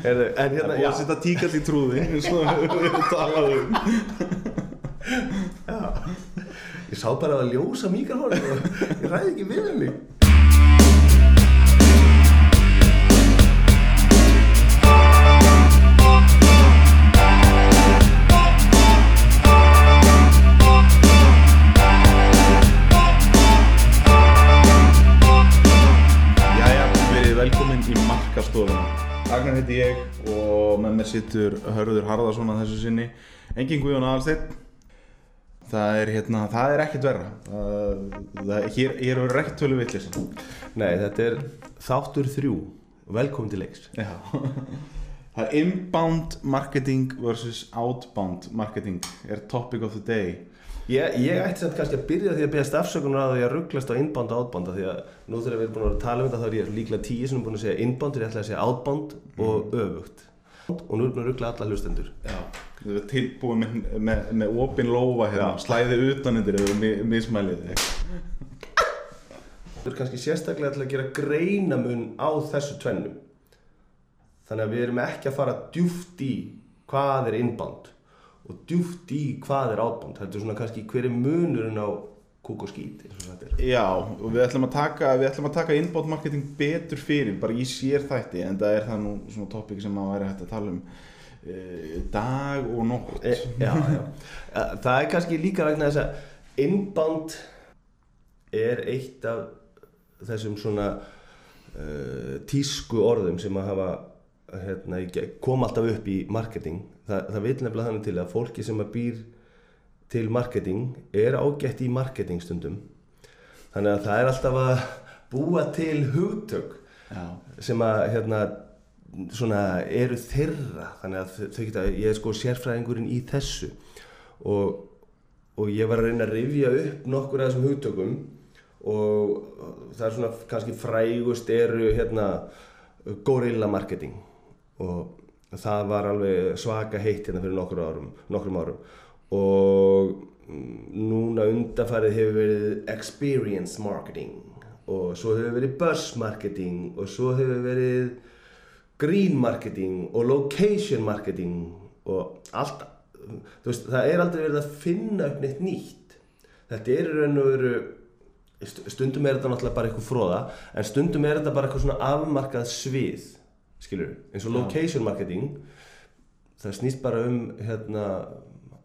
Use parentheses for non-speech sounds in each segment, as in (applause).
Heyrðu, en hérna, já, setja tíkall í trúði eins og við höfum talað um. Ég sá bara að ljósa mikrofónu og ég ræði ekki við um Ragnar heiti ég og með mér sittur Hörður Harðarsson að þessu sinni. Engin Guðjón Aðalsteinn. Það er hérna, það er ekkert verra. Það, það, Hér, hér er ekkert tölu villis Nei, þetta er þáttur þrjú. Velkomin til leiks. Já. (laughs) Það er inbound marketing versus outbound marketing er topic of the day Ég, ég ætti samt kannski að byrja því að beðast afsökunar að því að rugglast á inbound og af því að nú þegar við erum búin að tala um þetta þá er ég líklega tíu sem er búin að segja inbound er ég ætla að segja outbound og öfugt. Og nú erum við að ruggla alla hlustendur. Já Þú er tilbúið með, með, með opin lófa hérna, Já. slæði utan yfir eða mi- mismælið þig. Þú er kannski sérstaklega að gera greinamun á þessu tvennum þannig að við erum ekki að fara djúft í hvað er inbound og djúft í hvað er outbound heldur svona kannski hver er munurinn á kúk og skít Já, og við ætlum að taka, taka inbound marketing betur fyrir, bara í sér þætti, en það er það nú svona topic sem að væri hægt að tala um e, dag og nótt. e, já, já. (laughs) Eh, það er kannski líka vegna þess að inbound er eitt af þessum svona uh, tísku orðum sem að hafa hérna, kom alltaf upp í marketing það, það vil nefnilega þannig til að fólki sem að býr til marketing er ágætt í marketing stundum. Þannig að það er alltaf að búa til hugtök Já, sem að hérna svona eru þeirra. Þannig að þau geta, ég er sko sérfræðingurinn í þessu. Og, og ég var að reyna að rifja upp nokkur af þessum hugtökum og það er svona kannski frægust eru hérna gorilla marketing og það var alveg svaka heitt hérna fyrir nokkur árum, nokkrum árum. Og mm, núna undanfarið hefur verið experience marketing. Og svo hefur verið buzz marketing og svo hefur verið green marketing og location marketing og allt veist, það er aldrei verið að finna upp neitt nýtt. Þetta er raun og veru st- stundum er þetta náttúrulega bara eitthvað fróða en stundum er þetta bara eitthvað svona afmarkað svið skilur, eins og location marketing það snýst bara um hérna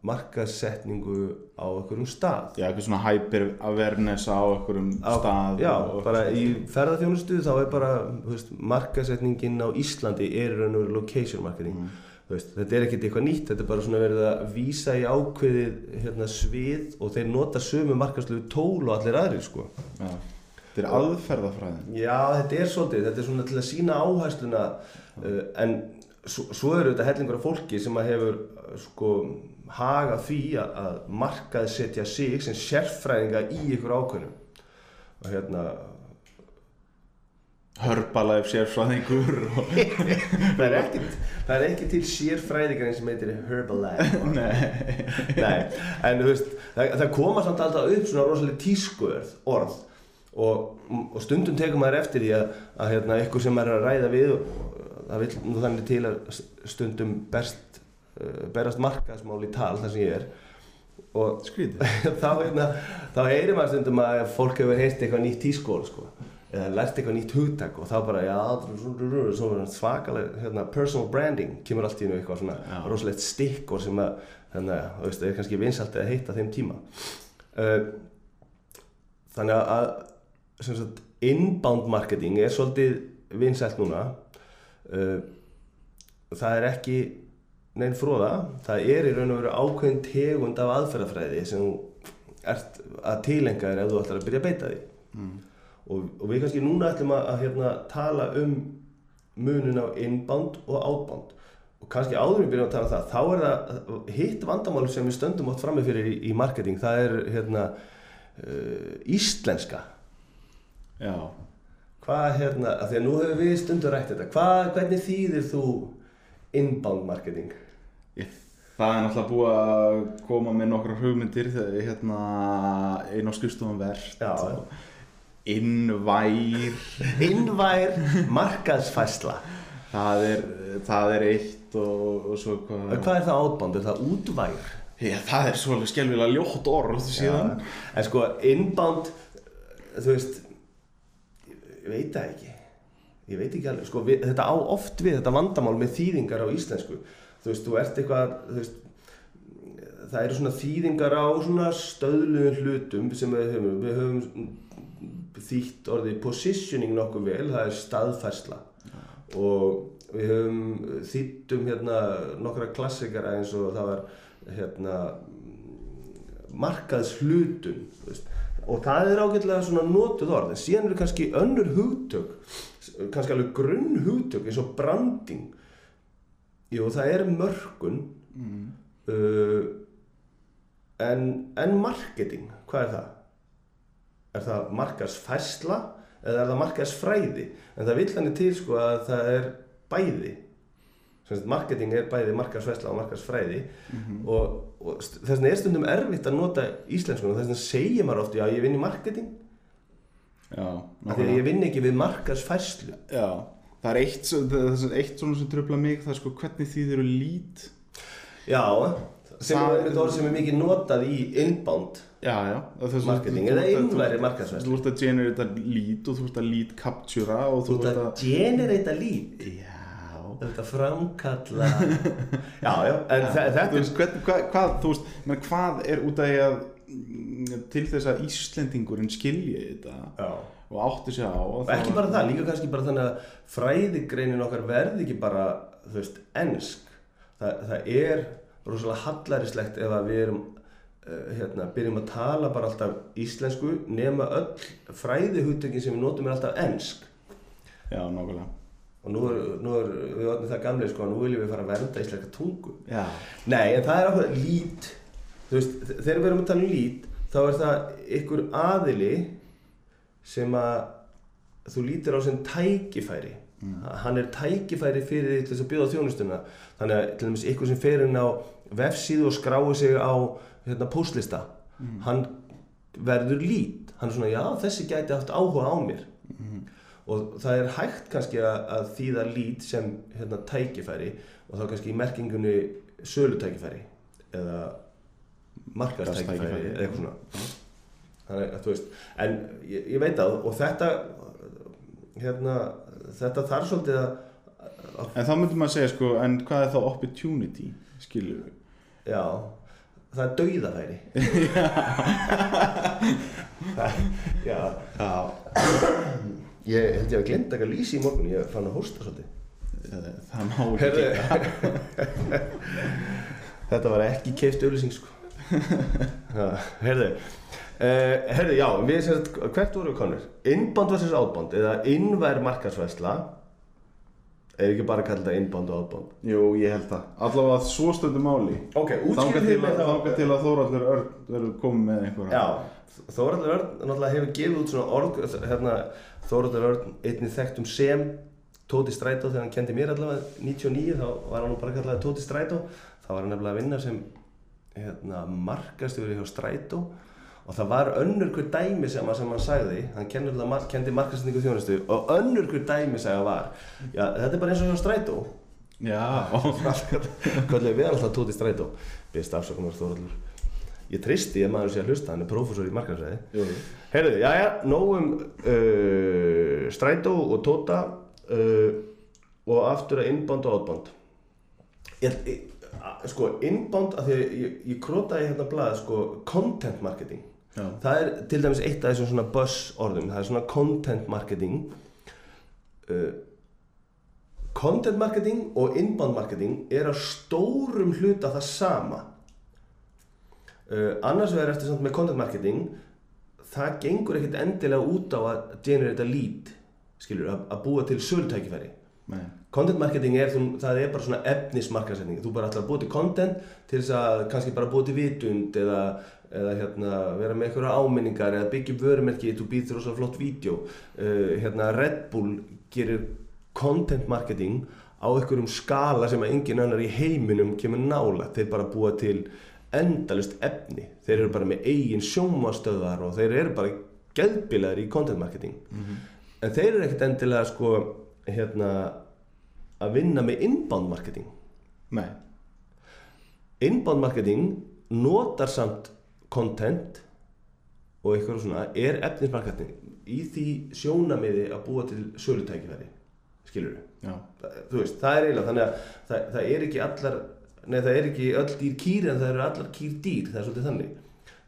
markaðsetningu á einhverjum stað já, eitthvað svona hyper awareness á einhverjum Á- stað. Já, bara í ferðarþjónustu þá er bara, veist, markasetningin á Íslandi er raun og veru location marketing Mm. Veist, þetta er ekkert eitthvað nýtt, þetta er bara svona verið að vísa í ákveðið hérna, svið og þeir nota sömu markaslegu tól og allir aðrir sko. Já. Þetta er aðferðafræðin. Já, þetta er svolítið, þetta er svona til að sína áhersluna uh, en svo, svo eru þetta hellingur af fólki sem að hefur uh, sko haga því að, að markað setja sig sem sérfræðinga í ykkur ákveðnum og hérna Herbalife sérfræðingur (laughs) og... það er ekki, það er ekki til sérfræðingarinn sem heitir Herbalife (laughs) Nei. Nei, en þú veist, það, það koma samt alltaf upp svona rosalega tískuörð orð og, og stundum tekur maður eftir því að, að hérna, ykkur sem er að ræða við og það vil nú þannig til að stundum berst, uh, berast markaðsmál í tal þar sem ég er. Og (laughs) þá, hérna, þá heyrir maður stundum að fólk hefur heyrt eitthvað nýtt tískól sko, eða lært eitthvað nýtt hugtak og þá bara, já, svakalega hérna, personal branding kemur allt í einu eitthvað svona Já. rosalegt stikkur sem að, þannig að, þú veist, er kannski vinsalt að heita þeim tíma. Uh, þannig að, sagt, inbound marketing er svolítið vinsalt núna. Uh, það er ekki neinn fróða, það er í raun og veru ákveðin tegund af aðferðafræði sem þú ert að tilenga þér ef þú ætlar að byrja að beita því. Mm. og, og við kannski núna ætlum að, að hérna, tala um munin á inbound og outbound. Og kannski áður við byrjum að tala um það þá er það hitt vandamál sem við stöndum oft frammi fyrir í, í marketing. Það er hérna uh, íslenska Já. hvað hérna, af því að nú hefur við stundur rætt þetta hvað, hvernig þýðir þú inbound marketing Ég, það er náttúrulega búið að koma með nokkrar hugmyndir þegar hérna einn á skrifstofan verst Já. og innvær innvær markaðsfæsla það er, það er eitt og, og svo hvað En hvað er það átband? Er það útvæg? Já, það er svolítið skelvilega ljótt orð síðan En sko, inbound, þú veist, ég veit það ekki. Ég veit ekki alveg, sko, við, þetta á oft við þetta vandamál með þýðingar á íslensku. Þú veist, þú ert eitthvað, þú veist, það eru svona þýðingar á svona stöðluðum hlutum sem við höfum, við höfum þýtt orðið positioning nokkuð vel, það er staðfærsla. Og við höfum þýttum hérna nokkra klassikara eins og það var hérna markaðs hlutun og það er ágætlega svona notuð orð en síðan eru kannski önnur hugtök kannski alveg grunn hugtök eins og branding jú það er mörkun mm. uh, en, en marketing hvað er það? er það markaðsfærsla eða er það markaðsfræði en það vill hann til sko að það er bæði marketing er bæði markaðsfærsla og markaðsfræði. Mm -hmm. og, og þess vegna er stundum erfitt að nota íslensku. Og þess vegna segir maður oft já ég vinn í marketing. Já, af því að ég vinn ekki við markaðsfærslu. Já, það er eitt, það er eitt svona sem tröfla mig það er sko hvernig þið eru lít já, sem Það- er þetta orð sem er mikið notað í inbound Já, já. Marketing þú- eða þú- þú- innværi Þú markaðsfærslu. ert að generata lead og þú ert að lead captura og þú ert að generata lead. Já þú ert að framkalla (laughs) já, já, en Þú þetta er veist, hvern, hvað, hvað, þú veist, menn, hvað er út af því að mm, til þess að Íslendingurinn skilji þetta já. og átti sig á og ekki bara það, líka kannski bara þannig að fræðigreinin okkar verði ekki bara þú veist, ensk. Það, það er rosalega hallarislegt ef að við erum uh, hérna, byrjum að tala bara alltaf íslensku nema öll fræðihugtökin sem við notum er alltaf ensk. Já, nákvæmlega og nú er, nú er við orðin það gamlega sko, nú viljum við fara að vernda íslenska tungu. Já, Nei, en það er ákveð lít. Þú veist, þegar við erum að tala um lít þá er það ykkur aðili sem að þú lítir á sem tækifæri. Hann er tækifæri fyrir því til þess að bjóða þjónustuna. Þannig að til dæmis ykkur sem fer inn á vefsíðu og skráir sig á hérna, póstlista hann verður lít. Hann er svona, já, þessi gæti haft áhuga á mér og það er hægt kannski að, að þýða lít sem hérna, tækifæri og þá kannski í merkingunni sölutækifæri eða markastækifæri Markaðstækifæri. eða eitthvað svona. Þannig að þú veist en ég, ég veit að og þetta hérna þetta þarf svolítið að en þá myndum maður segja sko, en hvað er þá opportunity, skilur við já það er dauðafæri. (laughs) Já. Já, ég held ég að glemt eitthvað lýsi í morgun ég fann að hósta svolítið það má ekki Herðu, gera. (laughs) þetta var ekki keift auðlýsing sko Já, Herðu uh, Herðu, já, við hvert voru við konur? Inbound versus outbound eða innvær markarsvæsla er ekki bara að kalla þetta inbound og outbound Jú, ég held það. Allavega að svo stundu máli. Ok, til, þið með að- þá. þangað til að Þóraldur Örn verður komið með einhverja. Já, Þóraldur Örn náttúrulega hefur gefið út svona orð hérna, Þóraldur Örn einnig þekktum sem Tóti Strætó þegar hann kendi mér allavega 99 þá var hann bara kallaði Tóti Strætó. Þá var hann nefnilega að vinna sem hérna, markastjóri hjá Strætó og það var önnur hver dæmi sem, sem hann sagði hann kendi, mar kendi markastningu þjónustu og önnur hver dæmi sagði var. Já, þetta er bara eins og hjá Strætó. Já, (laughs) Kallið. Við alltaf Tóti Strætó. Byrst afsökunar Þóraldur Ég tristi að maður sé að hlusta, hann er prófessor í jú. Heyrðu, já, já, nógum uh, strætó og tóta uh, og aftur að inbound og. Ég, ég, a- sko, inbound, af því að ég, ég krótaði hérna blað, sko, content marketing. Já. Það er til dæmis eitt af þessum svona buzz orðum, það er svona content marketing. Uh, content marketing og inbound marketing er að stórum hluta það sama. Uh, annars vegar eftir samt með content marketing það gengur ekkert endilega út á að generata lead skilur, að, að búa til sölutækifæri Nei. content marketing er, það er bara svona efnismarkasetning, þú bara ætlar að búa til content til þess að kannski bara búa til vitund eða, eða hérna, vera með einhverja áminningar eða byggja vörumerki þú býð þér rosa flott vídeo. Uh, hérna Red Bull gerir content marketing á einhverjum skala sem að engin annar í heiminum kemur nála, þeir bara búa til endalist efni. Þeir eru bara með eigin sjómastöðar og þeir eru bara geðbilaðir í content marketing. En þeir eru ekkert endilega sko hérna að vinna með inbound marketing. Nei, inbound marketing notar samt content og eitthvað svona er efnismarketing í því sjónamiði að búa til sölutækifæri skilur já, þú veist, það er eiginlega þannig að það, það er ekki allar nei það er ekki öll dýr kýr en það eru allar kýr dýr, það er svolítið þannig.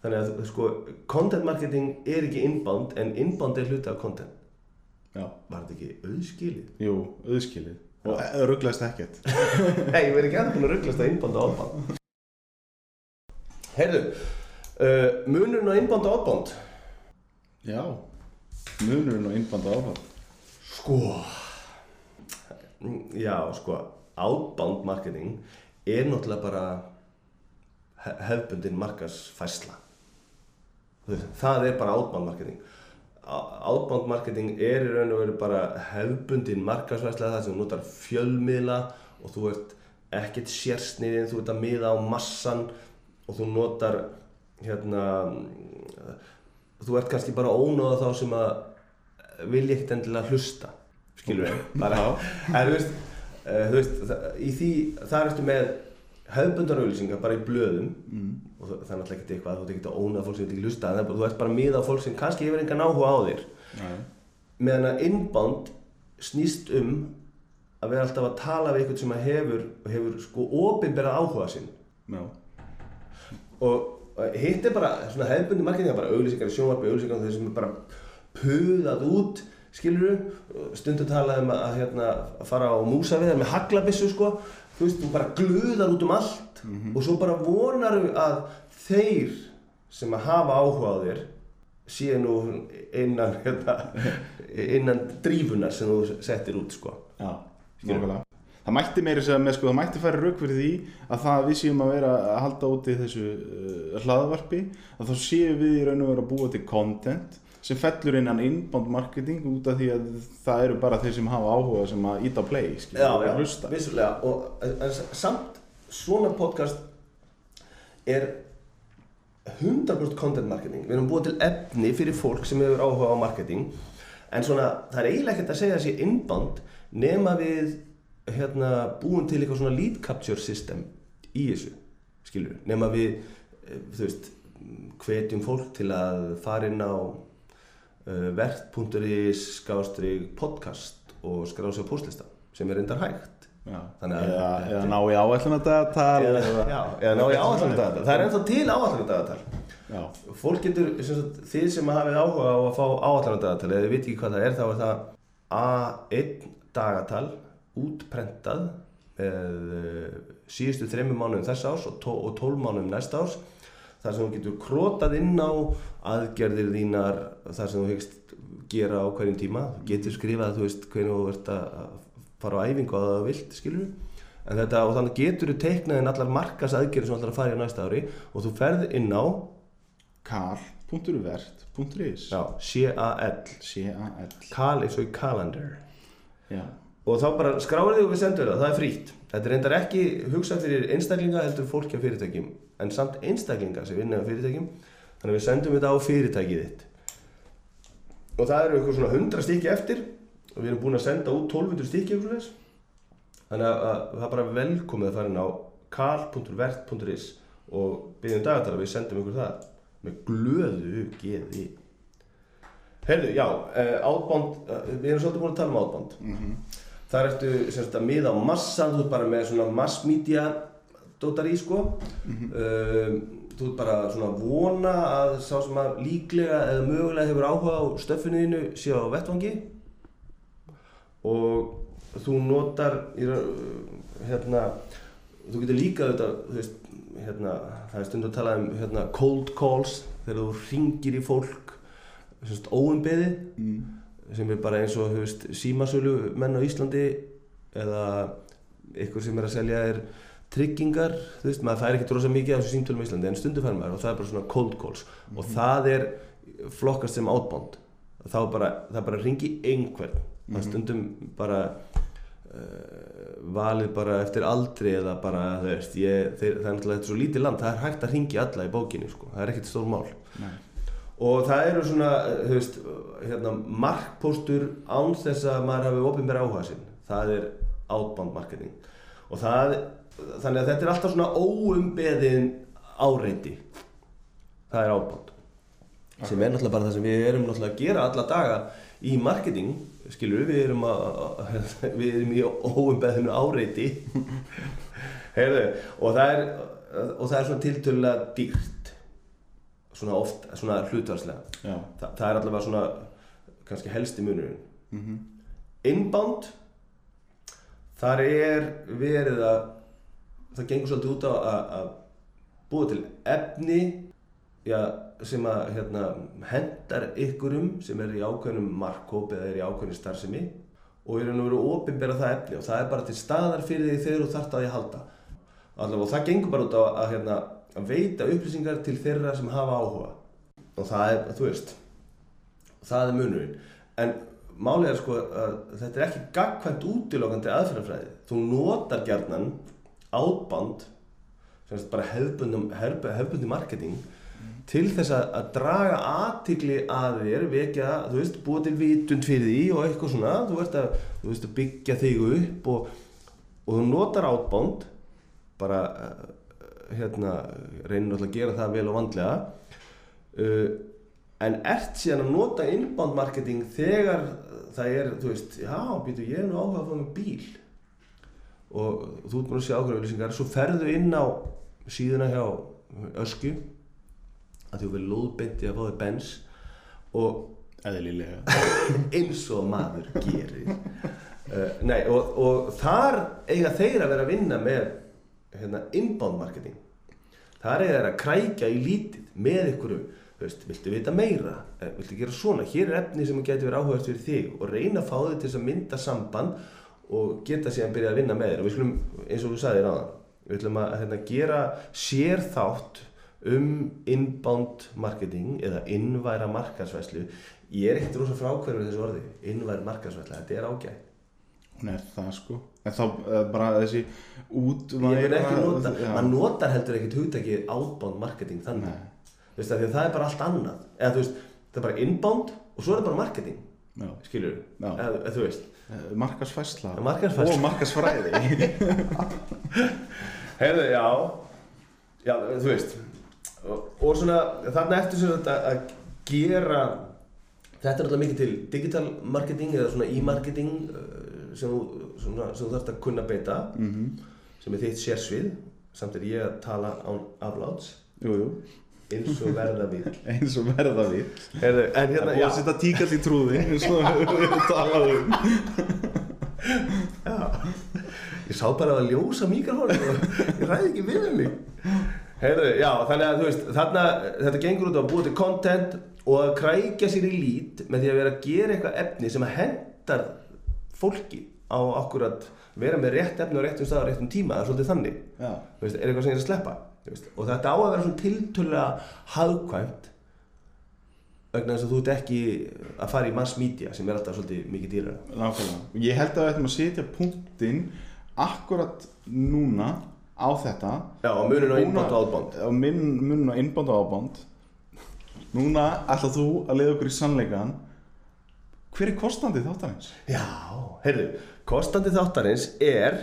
Þannig að sko, content marketing er ekki inbound en inbound er hluti af content. Já. Var þetta ekki auðskilið? Jú, auðskilið. Og rugglaðist ekkert. (laughs) Nei, ég verði ekki aðeins búin að rugglast á inbound og outbound. Heyrðu, uh, munurinn á inbound og outbound? Já, munurinn og innbanda áfall Sko Já, sko Outbound marketing er náttúrulega bara he- hefðbundin markasfæsla Það er bara outbound marketing. Á- Outbound marketing er í raun og veru bara hefðbundin markasfæsla þar sem þú notar fjölmiðla og þú ert ekkert sérsniðin, þú ert að miða á massan og þú notar hérna þú ert kannski bara ónáða þá sem að vilja ekkert endilega hlusta skilur við? (laughs) En þú veist, uh, þú veist því, þar ertu með hefðbundar auðlýsingar bara í blöðum mm. og það, er náttúrulega ekkert eitthvað þú ert ekkert að ónáða fólk sem vil ekki hlusta en þú ert bara að miða á fólk sem kannski hefur engan áhuga á þér. Nei, meðan að inbound snýst um að vera alltaf að tala við eitthvað sem að hefur, hefur sko opinberað áhuga sinn. Já, og hitt er bara svona hefðbundi marketing bara auglýsingar í sjónvarpi, auglýsingar þeir sem er bara puðað út skilur stundu talað um að, að, hérna, að fara á músaviðar með haglabissu sko. Þú veist, þú bara gluðar út um allt. Og svo bara vonar að þeir sem að hafa áhuga á þér séu nú innan hérna, (laughs) innan drífunar sem þú settir út sko. Já, Skilur. Það mætti meiri segja með sko, það mætti færa rauk fyrir því að það að við séum að vera að halda úti þessu uh, hlaðvarpi að þá séum við í raun og vera að búa til content sem fellur innan inbound marketing út af því að það eru bara þeir sem hafa áhuga sem að íta á play skilur, já, já, hlusta. vissulega og en, samt svona podcast er 100% content marketing. Við erum búin til efni fyrir fólk sem hefur áhuga á marketing en svona, það er eiginlega ekkert að segja þessi inbound nema við hérna, búin til eitthvað svona lead capture system í þessu skilur, nema við eh, þú veist, hvetjum fólk til að fara inn á uh, vert.is skástrík podcast og skrá á postlista sem er reyndar hægt. Já. Þannig að- eða, ná í áætlunadatal eða, ná í áallunardagatal það er ennþá til áallunardagatal já, fólk getur, sagt, þið sem hafið áhuga á að fá áallunardagatal eða þið veit ekki hvað það er þá er það A1 dagatal útprentað með uh, síðustu þreymur mánuðum þess árs og, og 12 mánuðum næsta árs þar sem þú getur krótað inn á aðgerðir þínar þar sem þú hyggst gera á hverjum tíma. Þú getur skrifað, þú veist, hvernig þú ert að að fara á æfingu að það vilt, skilur en þetta, og þannig getur þú teiknað inn allar markas aðgerðir sem þú ætlar að fara í næsta ári og þú ferð inn á kal.vert.is já, C-A-L C-A-L Kal eins og í calendar já, og þá bara skráir þig og sendur það, það er frítt. Þetta er reyndar ekki hugsað fyrir einstaklinga heldur fólki á fyrirtækjum en samt einstaklinga sem vinna á fyrirtækjum. Þannig að við sendum þetta á fyrirtækið þitt. Og það eru eitthvað svona 100 stykki eftir og við erum búin að senda út 1200 stykki eitthvað svoleiðis. þannig að, að það er bara velkomið að fara inn á kal.vert.is og byggjum dagatala við sendum ykkur það með glöðu geði. Heyrðu, já, átbánd, uh, við erum svolítið búin að tala um átbánd mhm Þar ertu semst að miða á massan, þú ert bara með svona mass media dótar í sko. um, þú ert bara svona að vona að sá sem að líklega eða mögulega hefur áhuga á stöffinu þínu sé á vettvangi og þú notar hérna, þú getur líka þetta, hérna, það er stund að tala um hérna, cold calls þegar þú ringir í fólk óumbeðið mm. Sem er bara eins og veist, símasölu menn á Íslandi eða ykkur sem er að selja er tryggingar, þú veist, maður fær ekki drosa mikið af þessu símtölum á Íslandi en stundum fær maður og það er bara svona cold calls. Og það er flokkast sem outbound. Þá bara, það bara ringi einhvern. Það er stundum bara uh, valið bara eftir aldri eða bara, þú veist, ég, þeir, það er náttúrulega þetta er svo lítið land, það er hægt að ringi alla í bókinni sko, það er ekkert stór mál. Nei. Og það eru svona, þú veist, hérna, markpóstur án þess að maður hafi opinbera áhuga sinn. Það er outbound marketing. Og það, þannig að þetta er alltaf svona óumbeðin áreiti. Það er outbound. Sem er náttúrulega bara það sem við erum náttúrulega að gera alla daga í marketing skilur við, við erum, að, (laughs) við erum í óumbeðinu áreiti. (laughs) Heyrðu, og það er og það er svona tiltölulega dýrt svona oft, svona hlutvarslega. Þa, það er allavega svona kannski helsti munurinn Mhm. inbound þar er verið að það gengur svolítið út á að, búa til efni já, sem að hérna, hendar ykkurum sem er í ákveðnum markkóp eða er í ákveðnum starfsemi og er að vera opinbera það efni og það er bara til staðar fyrir því þegar þú þarft að því halda allavega og það gengur bara út á að, hérna, að veita upplýsingar til þeirra sem hafa áhuga. Og það er, þú veist það er munurinn. En málið er sko að þetta er ekki gagkvæmt útilokandi aðferðafræði. Þú notar gjarnan átband sem sagt bara hefbundi marketing til þess að, að draga aðtigli að þér vekja, þú veist, búa til vitund fyrir því og eitthvað svona. Þú veist að, þú veist, að byggja þig upp og, og þú notar átband bara hérna, reynir náttúrulega að gera það vel og vandlega. Uh, en ert síðan að nota inbound marketing þegar það er, þú veist, já, býtu, ég er nú áhuga að fá mig bíl. Og þú ert búin að sjá ákveður auðlýsingar svo ferðu inn á síðuna hjá Ösku að þú vil lóðbendi að fá þig bens og (laughs) eins og maður gerir. Uh, nei, og, og þar eiga þeir að vera að vinna með hérna, inbound marketing. Eiga þeir að krækja í lítið með ykkur viltu vita meira? Eh, viltu gera svona, hér er efni sem getur verið áhugast fyrir þig og reyna að fá þig til að mynda samband og geta síðan byrjað að vinna með þér. Og við skulum, eins og þú sagðir áðan við ætlum að hérna, gera sérþátt um inbound marketing eða innværa markarsvæslu ég er ekkert rosa frákverður þessu orði innværa markarsvæsla, þetta er ágætt Hún er það sko. En þá eh, bara þessi út ég vil ekki nota, Já. maður notar heldur ekkert hugtakið outbound marketing þannig. Veist, það er bara allt annað. Eða veist, það er bara inbound og svo er það bara marketing. Já. skilur eða, eða þú veist. Eh, Markaðsfærsla. Og markarsfræði (laughs) Heyrðu, já. Já, þú veist. Og, og svona, þarna sem þetta að gera Þetta er alltaf mikið til digital marketing eða svona e-marketing uh, sem þú, þarfst að kunna beita Mhm. sem er þitt sérsvið samt er ég að tala án afláts. Eins og verða við (laughs) Eins og verða við Heyrðu, en Það hérna, er búið já, að setja tíkall í trúði eins og við erum talað um. Ég sá bara að ljósa mikrofónu og ég ræði ekki við mig Heyrðu, já, þannig að þú veist þarna, þetta gengur út á að búa til content og að krækja sér í lít með því að vera að gera eitthvað efni sem að hendar fólki á akkurat vera með rétt efni á réttum stað á réttum tíma, það er svolítið þannig. Veist, er eitthvað sem ég er að sleppa? Veist, og þetta á að vera svona tiltölulega hagkvæmt vegna þess að þú ert ekki að fara í mass media sem er alltaf svolítið mikið dýrara. Nákvæmlega. Ég held að við ættum að setja punktinn akkurat núna á þetta. Já, og munin á innbátt og átbánd á muninn á innbánd og ábánd Núna ætlað þú að leiða okkur í sannleikan Hver er kostandi þáttarins? Já, heyrðu, kostandi þáttarins er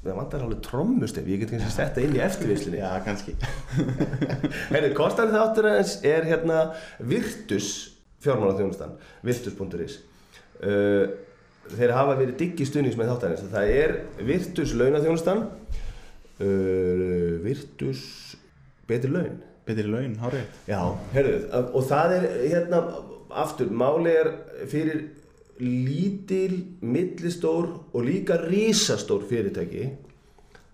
það vantar alveg trommustef, ég get kannski setta inn í eftirvislinni Já, kannski. (laughs) Heyrðu, kostandi þáttarins er hérna Virtus fjármálaþjónustan, virtus.is uh, Þeir hafa verið diggi stuðnings með þáttarins. Það er Virtus launaþjónustan uh, Virtus betri laun. Betri laun, hárið Já, heyrðu, og það er hérna, aftur, máli er fyrir lítil, millistór og líka risastór fyrirtæki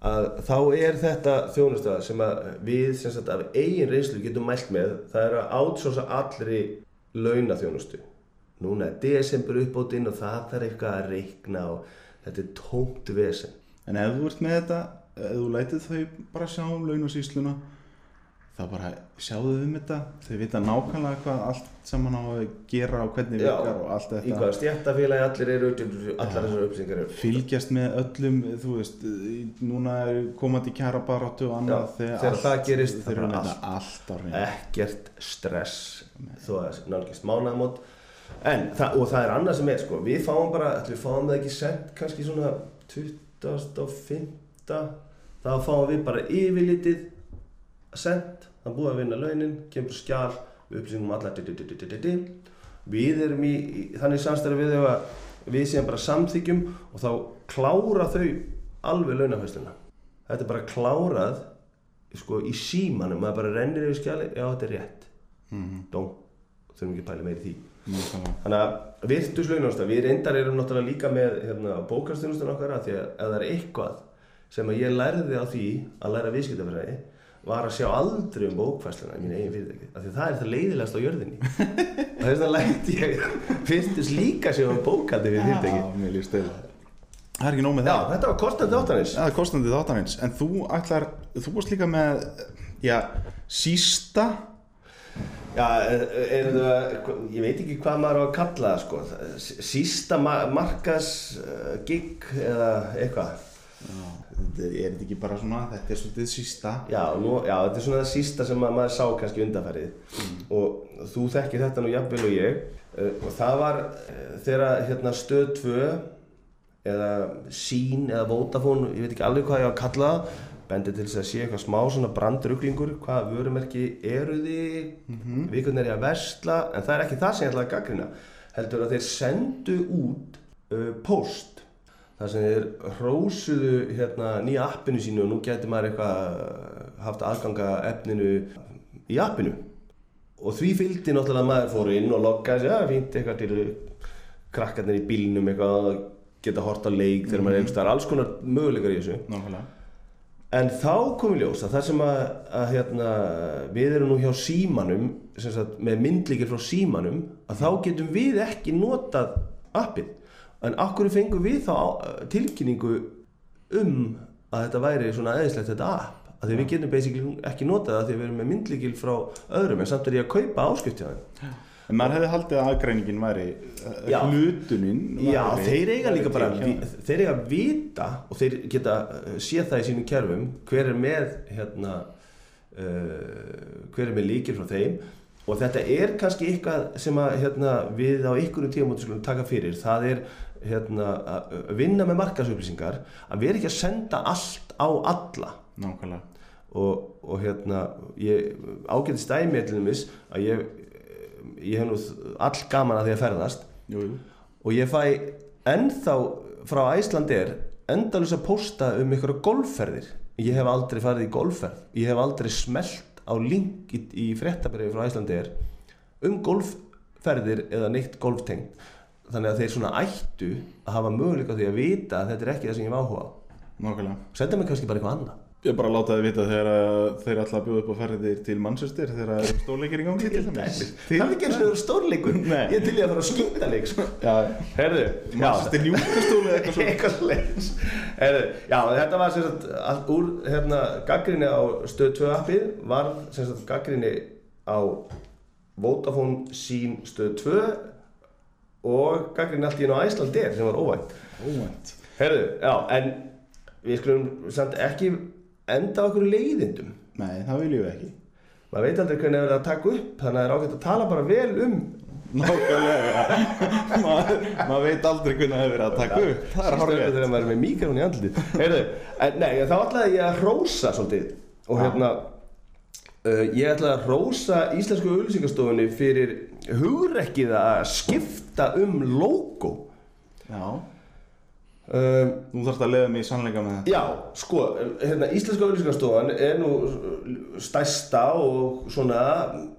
að þá er þetta þjónustöða sem við sem sagt af eigin reynslu getum mælt með það er að átsósa allri launaþjónustu. Núna er desember uppbótinn og það þarf eitthvað að reikna og þetta er tómt vesen. En ef þú ert með þetta, ef þú lætið þau bara sjá um laun og sísluna þá bara sjáðu um þetta þau vita nákvæmlega hvað allt saman á að gera og hvernig Já, virkar og allt í þetta. hvaða stjættafélagi allir eru allar þessar upplýsingar eru. Fylgjast með öllum, þú veist í- núna er komandi kjara baráttu og annað Já, þegar það gerist, þeir eru það með þetta allt á reynd ekkert stress þó að nálgist mánaðamót. En, það, og það er annað sem er sko, við fáum bara, við fáum það ekki sent kannski svona 20. og 5. þá fáum við bara yfirlitið sent, er búið að vinna launin kemur skjál, upplýsingum alla di, di, di, di, di, di. við erum í, í þannig samstæður við að við séum bara samþykjum og þá klára þau alveg launafæsluna þetta er bara klárað sko í símanum, maður bara rennir yfir skjali já þetta er rétt, Mhm. dó þurfum ekki að pæla meira í því Nákvæmlega. Þannig að virtus launastaf, við reyndar erum náttúrulega líka með hérna, bókastjónustan okkar að því að ef það er eitthvað sem að ég lærði á því að læra viðskiptafræði var að sjá aldrei um bókfæsluna í mínu eigin fyrirtæki af því að það er það leiðilegast á jörðinni. Og þess vegna lætti ég fyrstus líka sjá um bókaldi við fyrirtæki Já, Það er ekki nóg með Já, það. þetta var kostandi áttanins Það er kostandi þáttanins En þú ætlar, þú varst líka með Já, sísta? Já, er, það, ég veit ekki hvað maður á að kalla það sko. Sísta ma markas gig eða eitthvað. Já, þetta er þetta ekki bara svona Þetta er svolítið sísta? Já, nú, já, þetta er svona það sísta sem að maður sá kannski undanfærið og þú þekkir þetta nú jafnvel og ég. Uh, og það var uh, þegar hérna stöð 2 eða sín eða Vodafone, ég veit ekki alveg hvað ég á að kalla það bendið til þess að sé eitthvað smá svona brandruglingur. Hvaða vörumerki eru þið? Mm við hvernig er ég að versla. En það er ekki það sem ég ætla að gaggrina heldur að þeir sendu út uh, post þar sem þeir hrósuðu hérna, nýja appinu sínu og nú getur maður eitthvað haft aðganga efninu í appinu. Og því fylgdi náttúrulega að maður fór inn og loggaði sig, já fínt eitthvað til krakkarnir í bílnum eitthvað að geta hort á leik þegar maður er einhvers staðar, alls konar möguleikar í þessu. Nákvæmlega. En þá kom í ljós að það sem að, að hérna, við erum nú hjá símanum sagt, með myndlíkir frá símanum að þá getum við ekki notað appið en akkur fengum við þá á- tilkynningu um að þetta væri svona eðislegt þetta app? Að því við getum basically ekki notað það því við erum með myndlíkil frá öðrum en samt er ég að kaupa þeim. En maður hefði haldið að aðgreiningin væri eh, Já. Hlutunin Já, væri- þeir eiga líka bara til hjá vi, þeim. þeir eiga að vita og þeir geta uh, séð það í sínum kerfum hver er með hérna, uh, hver er með líkir frá þeim. Og þetta er kannski eitthvað sem að hérna, við á tímum skulum taka fyrir. Það er hérna, að vinna með markasupplýsingar að vera ekki að senda allt á alla. Nákvæmlega. Og, og hérna ég ágæti stæmi til dæmis að ég, ég hef nú all gaman að því að ferðast. Jú, jú. Og ég fæ ennþá frá Æslandir endalus að posta um ykkur golfferðir. Ég hef aldrei farið í golfferð. Ég hef aldrei smelt á link í, í fréttabriði frá Æslandir um golfferðir eða neitt golftengt þannig að þeir svona ættu að hafa möguleika á því að vita að þetta er ekki það sem ég hef áhuga Nákvæmlega. Senda mig kannski bara eitthvað annað. Ég bara láta þið vita þegar að þeir ætla að bjóða upp á ferðir til Manchester þegar það eru stórleikir í gangi til dæmis. það er ekki eins og það eru stórleikur. Nei. ég er til í að fara að skýta leik sko. Herðu, Manchester Newcastle eða eitthvað svona Heru, já, þetta var sem sagt allt úr hérna, gaggrinni á stöð 2 appið var sem sagt gaggrinni á Vodafone sín stöð 2 og gaggrinni allt í einu á Æslandir sem var óvænt. Óvænt. Herðu, já, en við skulum samt ekki enda okkur leiðindum. Nei, það viljum við ekki. Maður veit aldrei hvernig það er að taka upp þannig að það er ágætt að tala bara vel um. Nákvæmlega. (laughs) Maður, maður veit aldrei hvernig það er verið að taka upp. Það er hárið auðvitað þegar maður er með míkrofón í andliti Heyrðu, en nei, þá ætlaði ég að rósa svolítið. Og hérna uh, ég ætlaði að rósa Íslensku auðlýsingastofunni fyrir hugrekkið að skipta um logo. Já, um, nú þarfst að leiða mig í sannleika með þetta. Já, sko, hérna, Íslenska auðlýsingastofan er nú stærsta og svona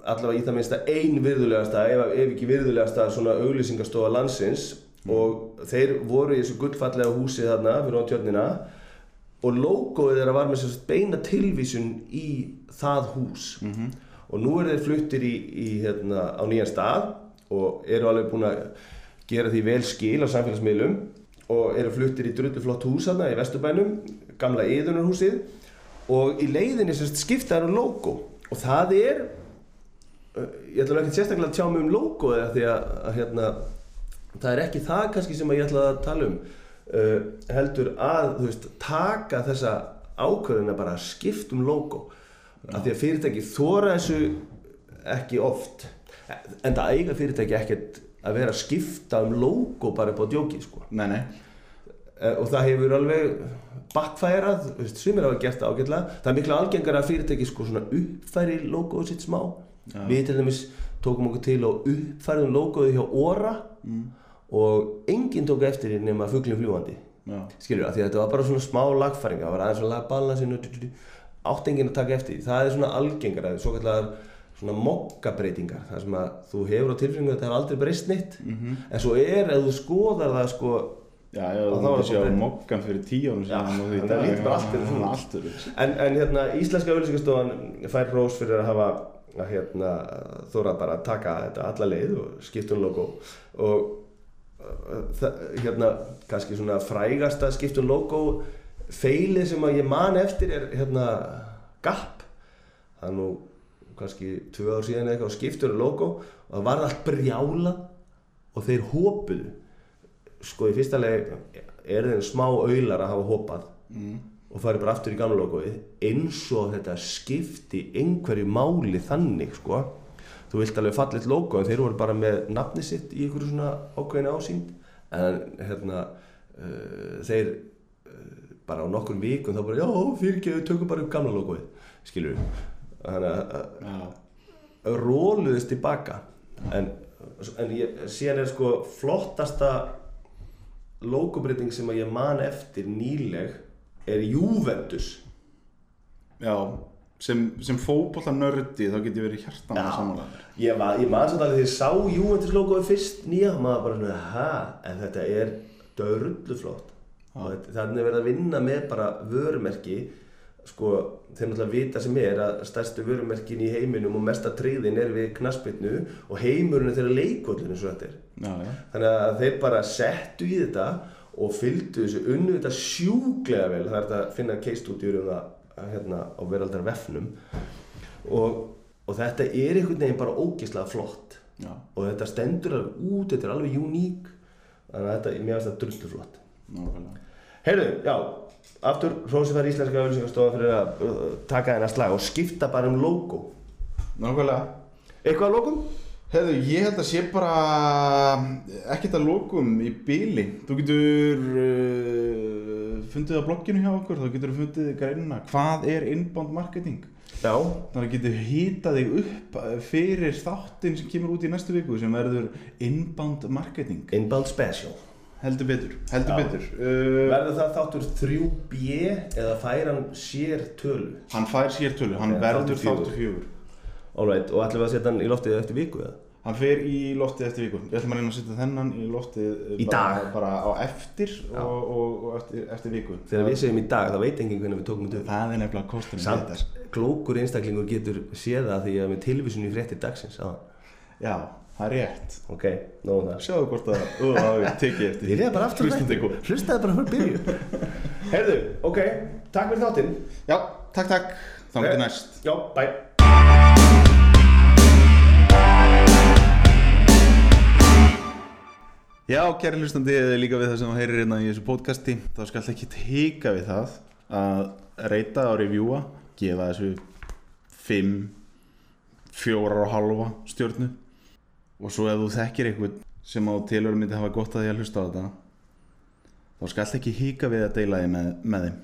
allavega í það minnsta ein virðulegasta ef, ef ekki virðulegasta svona auðlýsingastofa landsins. Og þeir voru í þessu gullfallega húsi þarna fyrir á tjörnina og logoið þeirra var með sagt beina tilvísun í það hús. -hmm. og nú eru þeir fluttir í, í hérna, á nýjan stað og eru alveg búin að gera því vel skil á samfélagsmiðlum og eru fluttir í drullu flott hús þarna í Vesturbænum, gamla yðunarhúsið og í leiðinni sem sagt skipta þeirra logo. Og það er ég ætla ekki sérstaklega að tjá mig um logoið af því að, að hérna, það er ekki það kannski sem ég ætla að tala um uh, heldur að veist, taka þessa ákvörðin að bara skipta um logo af því að fyrirtæki þóra þessu ekki oft. En það eiga fyrirtæki ekkert að vera að skipta um logo bara upp á djóki sko. Nei, nei. Eh, og það hefur alveg backfærað, svimir hafa gert það ágætlega. Það er miklu algengara að fyrirtæki sko uppfæri logoðu sitt smá. Já. við til dæmis tókum okkur til og uppfæriðum logoðu hjá Óra mm. og enginn tók eftir því nema fuglinn fljúandi skilur það, því að þetta var bara svona smá lagfæring það var aðeins svona lagbalansinu átt enginn að taka eftir það er svona algengara svo kallar svona mokkabreitingar þar sem að þú hefur á tilfinningu að þetta hefur aldrei breyst neitt Mhm. en svo er að þú skoðar það sko já, já þá myndi sjá bara- mokkan fyrir tíu árum Já, síðan og því þannig að lítur bara allt. En, en hérna, Íslenska auðlýsingastofan fær rós fyrir að hafa að hérna, þóra bara að taka þetta alla leið og skipta um logo og uh, það, hérna, kannski svona frægasta skipta um logo feilið sem að ég man eftir er hérna Gap. Það er nú kannski tvö ár síðan eitthvað og skiptur um logo og það var allt brjála og þeir hópuðu sko í fyrsta leið er þeim smá auðlar að hafa hópað mm. og farið bara aftur í gamla logoið eins og þetta skipti einhverju máli þannig sko. Þú vilt alveg fallit logo en þeir voru bara með nafni sitt í einhverju svona ákveðinu ásýnd. En hérna uh, þeir bara á nokkrum vikum þá bara já fyrirgeðu tökum bara upp gamla logoið skilur við. Þannig að að róluðist tilbaka. En, en ég, síðan er sko flottasta logobreiting sem að ég man eftir nýleg er Juventus. Já sem, sem fótbolta nördi þá get ég verið hjartan að Já. samanlega Ég, ég man samt alveg þegar ég sá Juventus logoið fyrst nýja maður bara svona, ha, en þetta er dörrullu flott þannig er verið að vinna með bara vörumerki sko, þeir náttúrulega vita sem er að stærstu vörumerkin í heiminum og mesta tryggðin er við knaspinu og heimurinn er þeirra leikvöldin eins og þetta er. Já, já, þannig að þeir bara settu í þetta og fylgdu þessu unnu þetta sjúklega vel. Það er þetta að finna studiur um það hérna á veraldar vefnum. Og, og þetta er einhvern veginn bara ógeðslega flott. Já, og þetta stendur alveg út, þetta er alveg uník þannig að þetta, mér finnst það drullu flott nákvæmlega Heyrðu, já, aftur Rósi fær íslenska auðlýsingastofa fyrir að uh, taka þennan slag og skipta bara um logo Nákvæmlega Eitthvað að logum? Hefðu, ég held að sé bara ekkert að lokum í bíli. Þú getur uh, fundið á blogginu hjá okkur, þá getur þú fundið greinina. Hvað er inbound marketing? Já, Þannig að getur hýtað þig upp uh, fyrir þáttinn sem kemur út í næstu viku sem verður inbound marketing. inbound special Heldur betur, heldur betur. Uh, Verður það þáttur 3B eða fær hann sér tölu? hann fær sér tölu, hann verður þáttur fjögur. þáttur fjögur. Alright, og ætlum við að setja hann í loftið eftir viku eða? Hann fer í loftið eftir viku. Ég ætlum að reyna að setja þennan í loftið uh, Í bara, bara á eftir og, og, og eftir, eftir viku. Þegar við segjum í dag, þá veit enginn hvernig við tókum þetta. Það er nefnilega kostunum við Samt, klókur einstaklingur getur séð það því að með tilvísun í fréttir dagsins á. Já, það er rétt. Ok, nóðum það. Sjáðu hvort að þú hafi tekið eftir Ég reyða bara aftur Hlustandi þættinum. kom. Hlustaði bara fyrir byrju. Heyrðu, ok, takk fyrir þáttinn. Já, takk, takk. Þá Ok. getur næst. Já, bye. Já, kæri hlustandi, eða líka við það sem þú heyrir hérna í þessu podcasti, þá skal ekki hika við það að reyta og revjúa, gefa þessu 5, 4 og halva stjórnu og svo ef þú þekkir eitthvað sem á tilhörum myndi hafa gott að því að hlusta á þetta þá skal ekki hika við að deila því með, með þeim